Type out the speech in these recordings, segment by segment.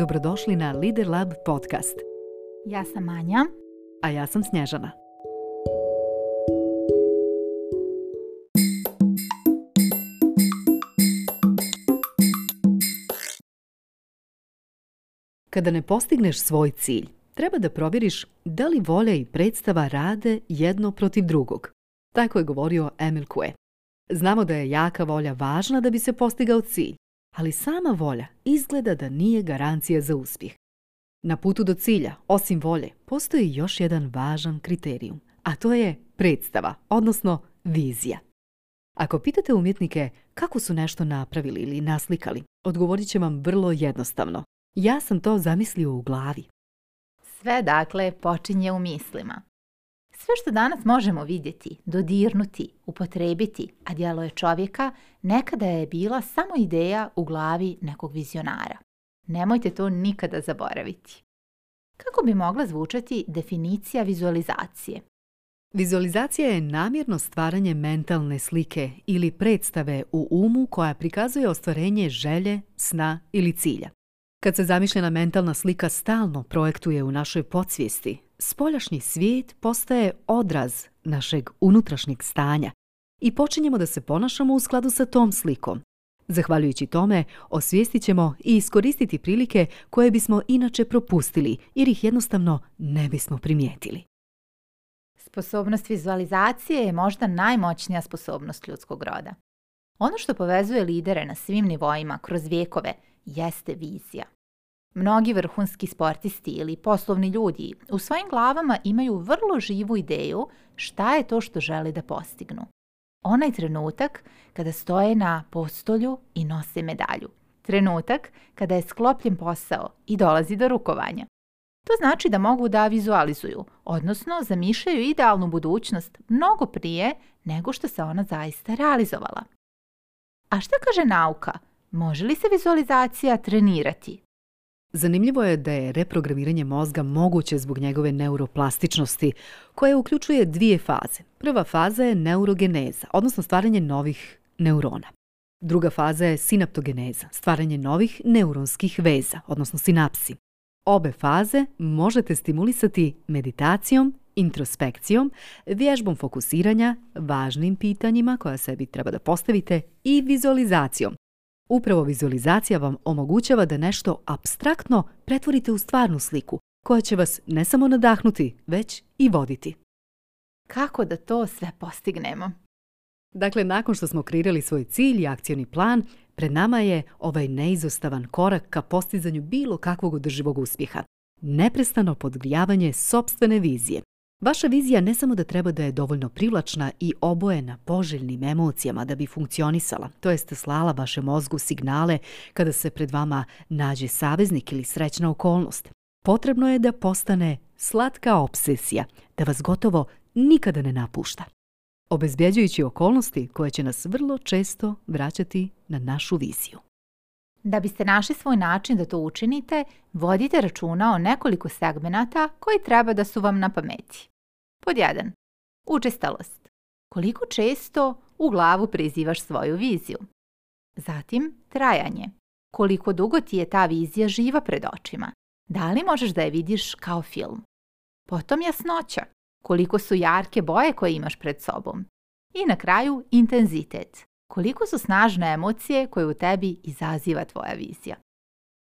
Dobrodošli na Lider Lab podcast. Ja sam Anja. A ja sam Snježana. Kada ne postigneš svoj cilj, treba da provjeriš da li volja i predstava rade jedno protiv drugog. Tako je govorio Emil Kue. Znamo da je jaka volja važna da bi se postigao cilj, ali sama volja izgleda da nije garancija za uspjeh. Na putu do cilja, osim volje, postoji još jedan važan kriterijum, a to je predstava, odnosno vizija. Ako pitate umjetnike kako su nešto napravili ili naslikali, odgovorit će vam vrlo jednostavno. Ja sam to zamislio u glavi. Sve dakle počinje u mislima. Sve što danas možemo vidjeti, dodirnuti, upotrebiti, a djelo je čovjeka, nekada je bila samo ideja u glavi nekog vizionara. Nemojte to nikada zaboraviti. Kako bi mogla zvučati definicija vizualizacije? Vizualizacija je namjerno stvaranje mentalne slike ili predstave u umu koja prikazuje ostvarenje želje, sna ili cilja. Kad se zamišljena mentalna slika stalno projektuje u našoj podsvijesti, spoljašnji svijet postaje odraz našeg unutrašnjeg stanja i počinjemo da se ponašamo u skladu sa tom slikom. Zahvaljujući tome, osvijestit ćemo i iskoristiti prilike koje bismo inače propustili jer ih jednostavno ne bismo primijetili. Sposobnost vizualizacije je možda najmoćnija sposobnost ljudskog roda. Ono što povezuje lidere na svim nivoima kroz vijekove jeste vizija. Mnogi vrhunski sportisti ili poslovni ljudi u svojim glavama imaju vrlo živu ideju šta je to što žele da postignu. Onaj trenutak kada stoje na postolju i nose medalju. Trenutak kada je sklopljen posao i dolazi do rukovanja. To znači da mogu da vizualizuju, odnosno zamišljaju idealnu budućnost mnogo prije nego što se ona zaista realizovala. A šta kaže nauka? Može li se vizualizacija trenirati? Zanimljivo je da je reprogramiranje mozga moguće zbog njegove neuroplastičnosti, koja uključuje dvije faze. Prva faza je neurogeneza, odnosno stvaranje novih neurona. Druga faza je sinaptogeneza, stvaranje novih neuronskih veza, odnosno sinapsi. Obe faze možete stimulisati meditacijom, introspekcijom, vježbom fokusiranja, važnim pitanjima koja sebi treba da postavite i vizualizacijom, Upravo vizualizacija vam omogućava da nešto abstraktno pretvorite u stvarnu sliku, koja će vas ne samo nadahnuti, već i voditi. Kako da to sve postignemo? Dakle, nakon što smo kreirali svoj cilj i akcijni plan, pred nama je ovaj neizostavan korak ka postizanju bilo kakvog održivog uspjeha. Neprestano podgrijavanje sobstvene vizije. Vaša vizija ne samo da treba da je dovoljno privlačna i obojena poželjnim emocijama da bi funkcionisala, to jeste slala vašem mozgu signale kada se pred vama nađe saveznik ili srećna okolnost. Potrebno je da postane slatka obsesija, da vas gotovo nikada ne napušta. Obezbjeđujući okolnosti koje će nas vrlo često vraćati na našu viziju. Da biste našli svoj način da to učinite, vodite računa o nekoliko segmenata koji treba da su vam na pameti. Pod jedan. Učestalost. Koliko često u glavu prizivaš svoju viziju? Zatim, trajanje. Koliko dugo ti je ta vizija živa pred očima? Da li možeš da je vidiš kao film? Potom jasnoća. Koliko su jarke boje koje imaš pred sobom? I na kraju, intenzitet. Koliko su snažne emocije koje u tebi izaziva tvoja vizija?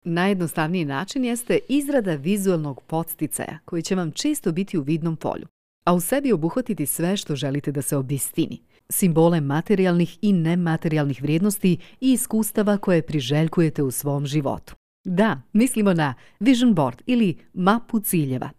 Najjednostavniji način jeste izrada vizualnog podsticaja koji će vam često biti u vidnom polju a u sebi obuhvatiti sve što želite da se obistini. Simbole materijalnih i nematerijalnih vrijednosti i iskustava koje priželjkujete u svom životu. Da, mislimo na vision board ili mapu ciljeva.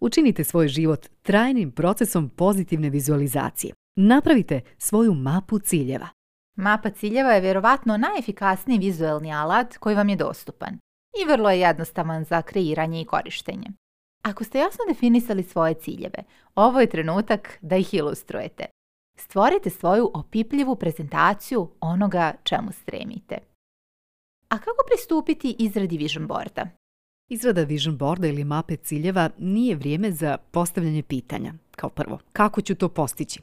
Učinite svoj život trajnim procesom pozitivne vizualizacije. Napravite svoju mapu ciljeva. Mapa ciljeva je vjerovatno najefikasniji vizualni alat koji vam je dostupan i vrlo je jednostavan za kreiranje i korištenje. Ako ste jasno definisali svoje ciljeve, ovo je trenutak da ih ilustrujete. Stvorite svoju opipljivu prezentaciju onoga čemu stremite. A kako pristupiti izradi vision boarda? Izrada vision boarda ili mape ciljeva nije vrijeme za postavljanje pitanja. Kao prvo, kako ću to postići?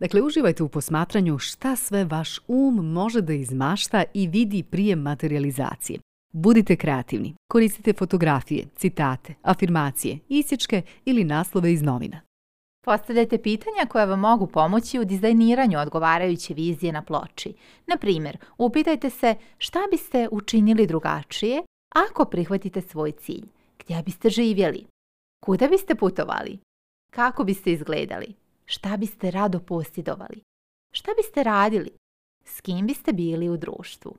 Dakle, uživajte u posmatranju šta sve vaš um može da izmašta i vidi prije materializacije. Budite kreativni. Koristite fotografije, citate, afirmacije, isječke ili naslove iz novina. Postavljajte pitanja koja vam mogu pomoći u dizajniranju odgovarajuće vizije na ploči. Na primjer, upitajte se šta biste učinili drugačije ako prihvatite svoj cilj, gdje biste živjeli, kuda biste putovali, kako biste izgledali, šta biste rado posjedovali, šta biste radili, s kim biste bili u društvu.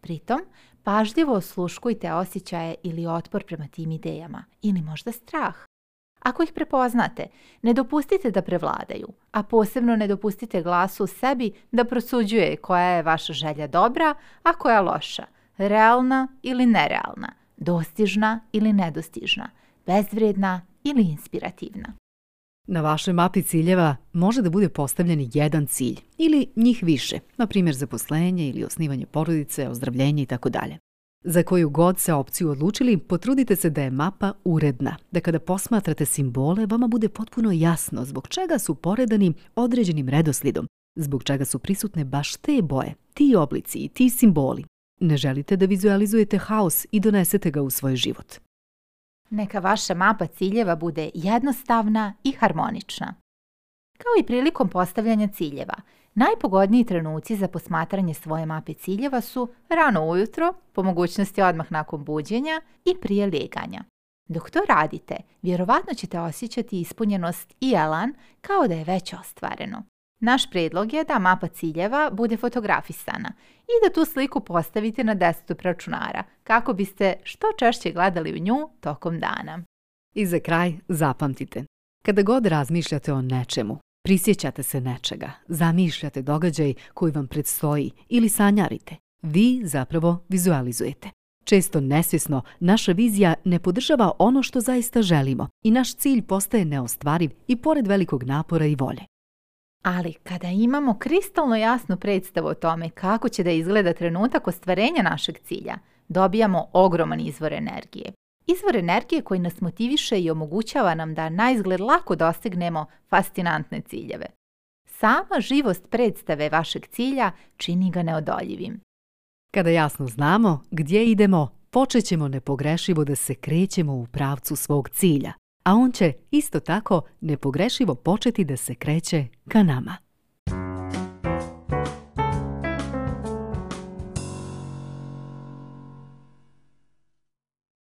Pritom, Pažljivo osluškujte osjećaje ili otpor prema tim idejama, ili možda strah. Ako ih prepoznate, ne dopustite da prevladaju, a posebno ne dopustite glasu u sebi da prosuđuje koja je vaša želja dobra, a koja loša, realna ili nerealna, dostižna ili nedostižna, bezvrijedna ili inspirativna. Na vašoj mapi ciljeva može da bude postavljen jedan cilj ili njih više, na primjer zaposlenje ili osnivanje porodice, ozdravljenje i tako dalje. Za koju god se opciju odlučili, potrudite se da je mapa uredna, da kada posmatrate simbole vama bude potpuno jasno zbog čega su poredani određenim redoslidom, zbog čega su prisutne baš te boje, ti oblici i ti simboli. Ne želite da vizualizujete haos i donesete ga u svoj život. Neka vaša mapa ciljeva bude jednostavna i harmonična. Kao i prilikom postavljanja ciljeva, najpogodniji trenuci za posmatranje svoje mape ciljeva su rano ujutro, po mogućnosti odmah nakon buđenja i prije leganja. Dok to radite, vjerovatno ćete osjećati ispunjenost i elan kao da je već ostvareno. Naš predlog je da mapa ciljeva bude fotografisana i da tu sliku postavite na desetu računara kako biste što češće gledali u nju tokom dana. I za kraj zapamtite. Kada god razmišljate o nečemu, prisjećate se nečega, zamišljate događaj koji vam predstoji ili sanjarite, vi zapravo vizualizujete. Često nesvjesno, naša vizija ne podržava ono što zaista želimo i naš cilj postaje neostvariv i pored velikog napora i volje. Ali kada imamo kristalno jasnu predstavu o tome kako će da izgleda trenutak ostvarenja našeg cilja, dobijamo ogroman izvor energije. Izvor energije koji nas motiviše i omogućava nam da na izgled lako dostignemo fascinantne ciljeve. Sama živost predstave vašeg cilja čini ga neodoljivim. Kada jasno znamo gdje idemo, počet ćemo nepogrešivo da se krećemo u pravcu svog cilja a on će isto tako nepogrešivo početi da se kreće ka nama.